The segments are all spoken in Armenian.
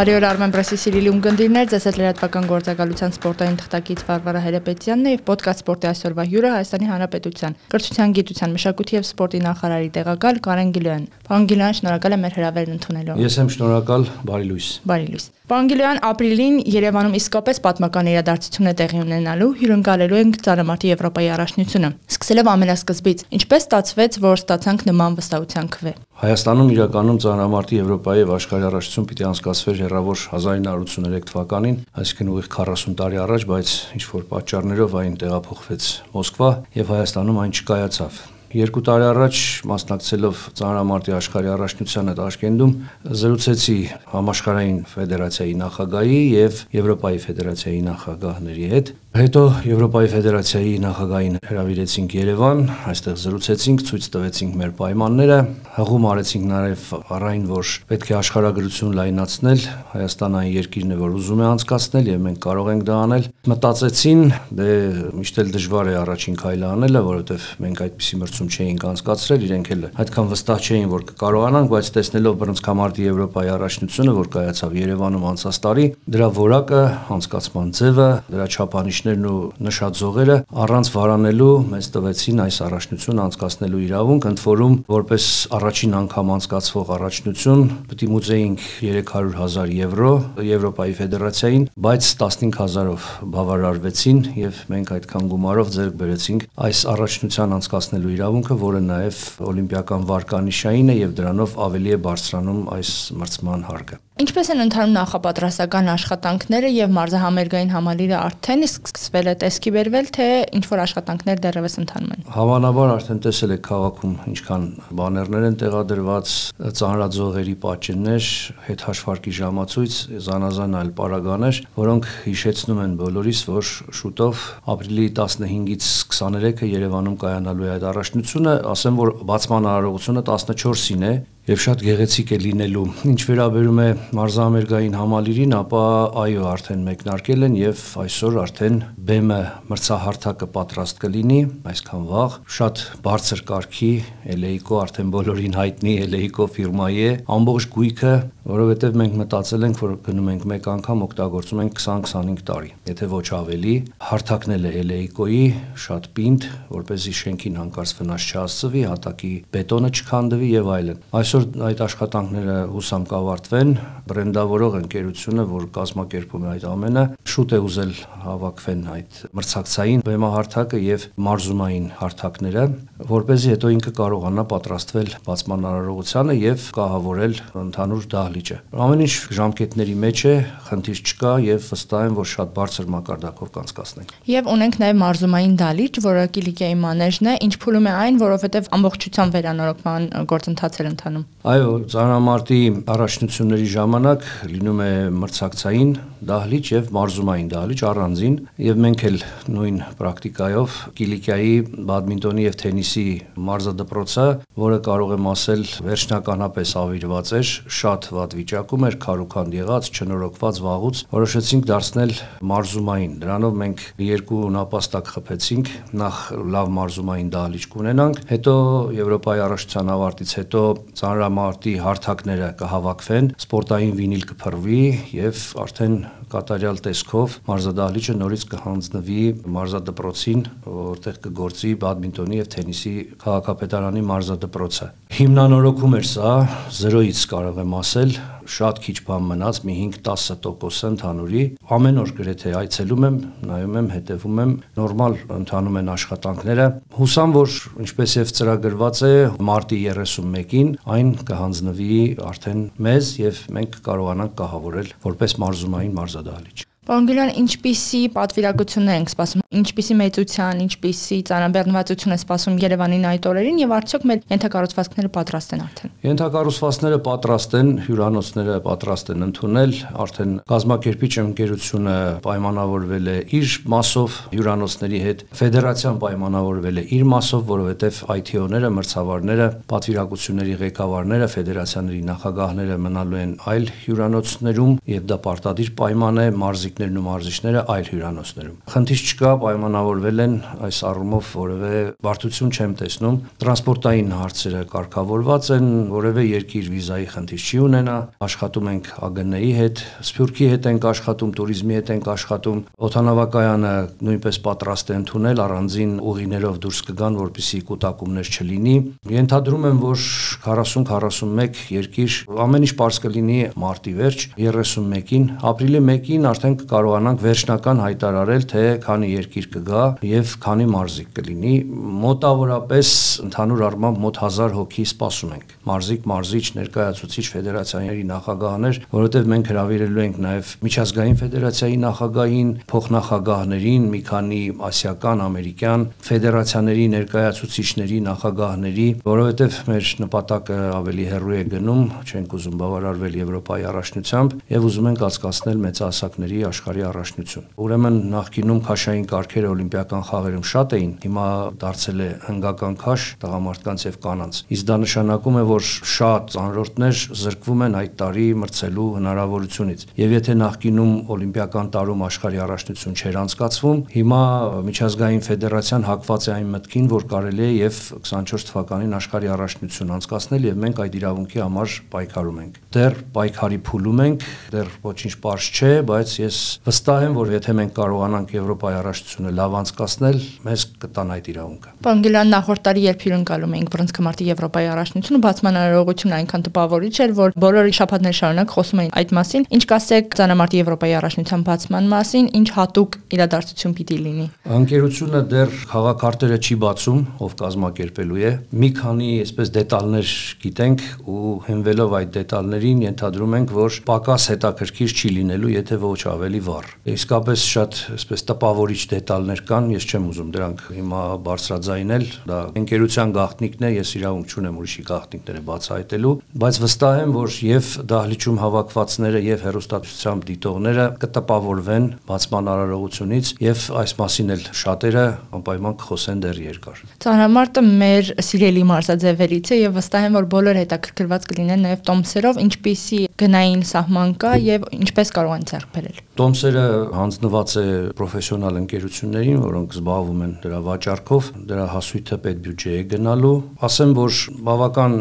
Բարի օր Armen Press-ի սիրելի ունկնդիրներ, ձեզ հետ լրատվական գործակալության սպորտային թղթակից Վարվարա Հերեպետյանն է եւ ոդկաստ սպորտի այսօրվա հյուրը Հայաստանի Հանրապետության կրթության, գիտության, մշակույթի եւ սպորտի նախարարի տեղակալ Կարեն Գիլոյան։ Պարոն Գիլոյան, շնորհակալ եմ մեր հրավերն ընդունելով։ Ես եմ շնորհակալ, բարի լույս։ Բարի լույս։ Պարոն Գիլոյան, ապրիլին Երևանում իսկապես պատմական իրադարձություն է տեղի ունենալու, հյուրընկալելու ենք ծանրամարտի Եվրոպայի առաջնությունը։ Սկսելով ամենասկզբից, ինչպես ստացվեց, որ ստացանք նման վստահության քվե։ Հայաստանում իրականում ծանրամարտի Եվրոպայի եւ աշխարհի առաջություն պիտի անցկացվեր հերավոր 1983 թվականին, այսինքն ուղիղ 40 տարի առաջ, բայց ինչ որ պատճառներով այն տեղափոխվեց Մոսկվա եւ Հայաստանում այն չկայացավ։ Երկու տարի առաջ մասնակցելով ծանրամարտի աշխարհի առաջնությանը Տաշկենտում զրուցեցի համաշխարհային ֆեդերացիայի նախագահի եւ Եվրոպայի ֆեդերացիայի նախագահների հետ Հետո Եվրոպայի Ֆեդերացիայի նախագահին հրավիրեցինք Երևան, այստեղ զրուցեցինք, ցույց տվեցինք մեր պայմանները, հղում արեցինք նաև առայն, որ պետք է աշխարհագրություն լայնացնել, Հայաստանը այն երկիրն է, որ ուզում է անցկացնել եւ մենք կարող ենք դա անել։ Մտածեցին, դե միշտ էլ դժվար է առաջին քայլը անելը, որովհետեւ մենք այդպիսի մրցում չէինք անցկացրել, իրենք էլ այդքան վստահ չէին, որ կկարողանանք, բայց տեսնելով բռնցքամարտի Եվրոպայի առաջնությունը, որ կայացավ Երևանում անցած տարի, դրա որակը, անցկացման ձևը, դրա չափանիշ բնակիչներն ու նշաձողերը առանց վարանելու մեզ տվեցին այս առաջնություն անցկացնելու իրավունք, ընդ որում որպես առաջին անգամ անցկացվող առաջնություն պետք է մուծեինք 300.000 եվրո Եվրոպայի ֆեդերացիային, բայց 15000-ով բավարարվեցին եւ մենք այդքան գումարով ձեռք բերեցինք այս առաջնության անցկացնելու իրավունքը, որը նաեւ օլիմպիական վարկանիշային է եւ դրանով ավելի է բարձրանում այս մրցման հարկը։ Ինչպես են ընթանում նախապատրաստական աշխատանքները եւ մարզահամերգային համալիրը արդեն իսկ սկսվել է տեսքի վերվել, թե ինչ որ աշխատանքներ դեռևս ընթանում են։ Հավանաբար արդեն տեսել եք քաղաքում ինչքան բաներներ են տեղադրված, ծանրաձողերի պատճեններ, հետ հաշվարկի ժամացույց, զանազան այլ պարագաներ, որոնք հիշեցնում են բոլորիս, որ շուտով ապրիլի 15-ից 23-ը Երևանում կայանալու է այդ առաջնությունը, ասեմ որ բացման արարողությունը 14-ին է, եւ շատ գեղեցիկ է լինելու։ Ինչ վերաբերում է մարզամերգային համալիրին, ապա այո, արդեն մեկնարկել են եւ այսօր արդեն բեմը մրցահարթակը պատրաստ կլինի, այսքան վաղ։ Շատ բարձր կարգի Էլեիկո արդեն բոլորին հայտնի Էլեիկո ֆիրմայի է, ամբողջ գույքը, որովհետեւ մենք մտածել ենք, որ գնում ենք մեկ անգամ օգտագործում ենք 20-25 տարի, եթե ոչ ավելի։ Հարթակնել է Էլեիկոյի շատ պինդ, որ เป զի շենքին հանկարծ վնաս չհասցվի, հատակի բետոնը չքանդվի եւ այլն։ Այսօր Այսօր այդ աշխատանքները հուսամ կավարտվեն, բրենդավորող ընկերությունը, որ կազմակերպում է այդ ամենը, շուտ է ուզել հավաքվեն այդ մրցակցային բեմահարթակը եւ մարզումային հարթակները, որ เป զի հետո ինքը կարողանա պատրաստվել բացման արարողությանը եւ կահավորել ընդհանուր դահլիճը։ Ամեն ինչ ժամկետների մեջ է, խնդիր չկա եւ վստահ եմ, որ շատ բարձր մակարդակով կանցկացնենք։ Եվ ունենք նաեւ մարզումային դահլիճ, որը Կիլիկիայի մանեժն է, ինչ փուլում է այն, որովհետեւ ամբողջությամբ վերանորոգման գործընթաց էր ընթանում։ Այո, ծանրամարտի առաջնությունների ժամանակ լինում է մրցակցային դահլիճ եւ մարզումային դահլիճ առանձին եւ մենք էլ նույն պրակտիկայով Կիլիկիայի բադմինտոնի եւ թենիսի մարզադպրոցը, որը կարող եմ ասել վերջնականապես ավիրված էր, շատ վատ վիճակում էր, քարուքանդ եղած, չնորոգված վաղուց, որոշեցինք դարձնել մարզումային։ Դրանով մենք երկու նապաստակ խփեցինք, նախ լավ մարզումային դահլիճ կունենանք, հետո Եվրոպայի առաջության ավարտից հետո ծանրամարտի հարթակները կհավաքվեն, սպորտային վինիլ կփռվի եւ արդեն կատարյալ տեսքով մարզադահլիճը նորից կհանձնվի մարզադպրոցին, որտեղ կգործի բադմինտոնի եւ թենիսի քաղաքապետարանի մարզադպրոցը։ Հիմնանորոգում էր սա, 0-ից կարող եմ ասել, շատ քիչ բան մնաց, մի 5-10% ընդհանուրի։ Ամեն օր գրեթե այցելում եմ, նայում եմ, հետևում եմ, նորմալ ընթանում են աշխատանքները։ Հուսամ, որ ինչպես եւ ծրագրված է, մարտի 31-ին այն կհանձնվի արդեն մեզ եւ մենք կկարողանանք կահավորել որպես մարզումային մարզադահլիճ։ Պարոն Գիլյան, ինչպիսի պատվիրակություններ ենք սպասում, ինչպիսի մեծության, ինչպիսի ծանրաբեռնվածություն է սպասում Երևանին այդ օրերին եւ արդյոք մեր ենթակառուցվածքները պատրաստ են արդեն։ Ենթակառուցվածքները պատրաստ են, հյուրանոցները պատրաստ են ընդունել, արդեն գազམ་ակերպիչ ընկերությունը պայմանավորվել է իր մասով հյուրանոցների հետ, ֆեդերացիան պայմանավորվել է իր մասով, որովհետեւ IT-օները, մրցավարները, պատվիրակությունների ղեկավարները, ֆեդերացիաների նախագահները մնալու են այլ հյուրանոցներում եւ դա պարտադիր պայման է մարզիկ ակումբներն ու մարզիչները այլ հյուրանոցներում։ Խնդիր չկա, պայմանավորվել են այս առումով որևէ բարդություն չեմ տեսնում։ Տրանսպորտային հարցերը կարգավորված են, որևէ երկիր վիզայի խնդիր չի ունենա։ Աշխատում ենք ԱԳՆ-ի հետ, Սփյուռքի հետ ենք աշխատում, туриզմի հետ ենք աշխատում։ Օթանավակայանը նույնպես պատրաստ է ընդունել առանձին ուղիներով դուրս կգան, որպիսի կուտակումներ չլինի։ Ենթադրում եմ, որ 40-41 երկիր ամեն ինչ པարզ կլինի մարտի վերջ 31-ին, ապրիլի 1-ին արդեն կկարողանանք վերջնական հայտարարել, թե քանի երկիր կգա եւ քանի մարզիկ կլինի։ Մոտավորապես ընդհանուր առմամբ մոտ 1000 հոգի սպասում ենք։ Մարզիկ, մարզիչ, ներկայացուցիչ ֆեդերացիաների նախագահներ, որովհետեւ մենք հրավիրելու ենք նաեւ միջազգային ֆեդերացիայի նախագահին, փոխնախագահներին, մի քանի ասիական, ամերիկյան ֆեդերացիաների ներկայացուցիչների, նախագահների, որովհետեւ մեր նպատակը ավելի հեռու է գնում, չենք ուզում բավարարվել Եվրոպայի առաջնությամբ եւ ուզում ենք անցկացնել մեծահասակների աշխարհի առաջնություն։ Ուրեմն նախկինում քաշային կարգերը օլիմպիական խաղերում շատ էին, հիմա դարձել է հնգական քաշ տղամարդկանց եւ կանանց։ Իսկ դա նշանակում է, որ շատ ծանրորդներ զրկվում են այդ տարի մրցելու հնարավորությունից։ Եվ եթե նախկինում օլիմպիական տարում աշխարհի առաջնություն չէր անցկացվում, հիմա միջազգային ֆեդերացիան հակված է այն մտքին, որ կարելի է եւ 24 թվականին աշխարհի առաջնություն անցկացնել եւ մենք այդ իրավունքի համար պայքարում ենք։ Դեռ պայքարի փուլում ենք, դեռ ոչինչ པարզ չէ, բայց ես վստահ եմ, որ եթե մենք կարողանանք Եվրոպայի առաջնությունը լավ անցկացնել, մեզ կտան այդ իրավունքը։ Պարոն Գիլյան, նախորդ տարի երբ հյուրընկալում էինք բռնցքամարտի Եվրոպայի առաջնությունը, բացման արարողությունը այնքան տպավորիչ էր, որ բոլորի շփաթներ շարունակ խոսում էին այդ մասին։ Ինչ կասեք ցանամարտի Եվրոպայի առաջնության բացման մասին, ինչ հատուկ իրադարձություն պիտի լինի։ Անկերությունը դեռ խաղակարտերը չի բացում, ով կազմակերպելու է։ Մի քանի այսպես դետալներ գիտենք ու հենվելով այդ դետալներին ենթադրում ենք, որ պակաս հետաքրքիր չի լինելու, եթե ոչ ավելի վառ։ Իսկապես շատ այսպես տպավորիչ դետալներ կան, ես չեմ ուզում դրանք հիմա բարձրաձայնել, դա ընկերության գաղտնիքն է, ես իրավունք չունեմ ուրիշի գաղտնիքները բացահայտելու, բայց վստահ եմ, որ եւ դահլիճում հավաքվածները եւ հերոստատուսությամբ դիտողները կտպավորվեն բացման արարողությունից եւ այս մասին էլ շատերը անպայման կխոսեն դեռ երկար։ Ծանրամարտը մեր սիրելի մարզաձևերից է եւ վստահ եմ, որ բոլոր հետաքրքրված կլինեն նաեւ տոմսերով, ինչպիսի գնային սահման կա եւ ինչպես կարող են ձեռք բերել։ Տոմսերը հանձնված է պրոֆեսիոնալ ընկերություններին, որոնք զբաղվում են դրա վաճառքով, դրա հասույթը պետ բյուջե է գնալու։ Ասեմ, որ բավական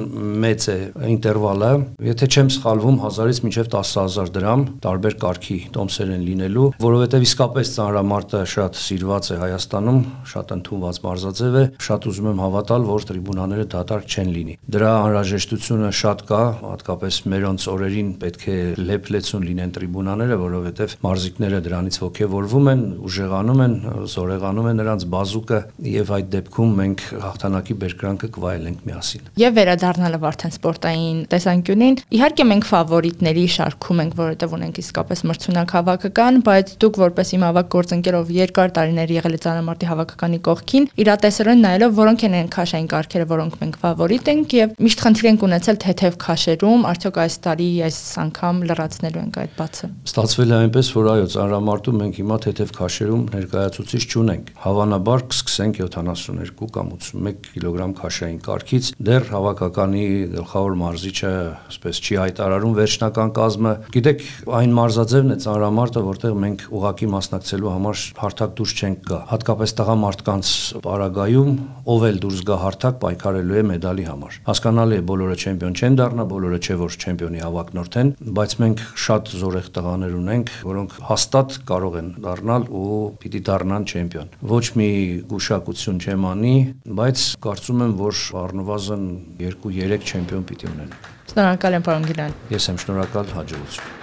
մեծ է ինտերվալը, եթե չեմ սխալվում, 1000-ից մինչև 10000 դրամ տարբեր կարգի տոմսեր են լինելու, որովհետև իսկապես ծանրամարտը շատ սիրված է Հայաստանում, շատ ընդունված մարզաձև է, շատ ուզում եմ հավատալ, որ տրիբունաները դատարկ չեն լինի։ Դրա անհրաժեշտությունը շատ կա, հատկապես մերոնց օրերին պետք է լեփլեցուն լինեն տրիբունաները, որովհետև մարզիկները դրանից ողջևորվում են, ուժեղանում են, զորեղանում է նրանց բազուկը եւ այդ դեպքում մենք հաղթանակի բերկրանքը կվայելենք միասին։ Եվ վերադառնալը Վարդան սպորտային տեսանկյունին, իհարկե մենք ֆավորիտների շարքում ենք, որովհետեւ ունենք իսկապես մրցունակ հավաքական, բայց դուք որպես իմ ավակ գործընկերով երկար տարիներ եղել եք ցանամարտի հավաքականի կողքին, իրատեսորեն նայելով որոնք են այն քաշային կարգերը, որոնք մենք ֆավորիտ ենք եւ միշտ խնդիր ենք ունեցել թեթև քաշերում, արդյոք այս տարի այս անգամ լրացնելու ենք այդ բացը։ Ստացվել է այնպես, որ այո, ծանրամարտում մենք հիմա թեթև քաշերում ներկայացուցիչ չունենք։ Հավանաբար կսկսենք 72 կամ 81 կիլոգրամ քաշային կարգից։ Դեռ հավաքականի գլխավոր մարզիչը, ասպես չի հայտարարում վերջնական կազմը։ Գիտեք, այն մարզաձևն է ծանրամարտը, որտեղ մենք ուղակի մասնակցելու համար հարթակ դուրս չենք գա։ Հատկապես տղամարդկանց պարագայում ով էլ դուրս գա հարթակ պայքարելու է մեդալի համար։ Հասկանալի է, բոլորը չեմպիոն չեն դառնա, բոլորը չէ որ չեմպիոնի հավակնորդ են, բայց մենք շատ զորեղ տղաներ ունենք, որոնք հաստատ կարող են դառնալ ու պիտի դառնան չեմպիոն։ Ոչ մի գուշակություն չեմ անի, բայց կարծում եմ, որ առնվազն 2-3 չեմպիոն պիտի ունենանք։ Շնորհակալ եմ, պարոն Գիլյան։ Ես եմ շնորհակալ հաջողություն։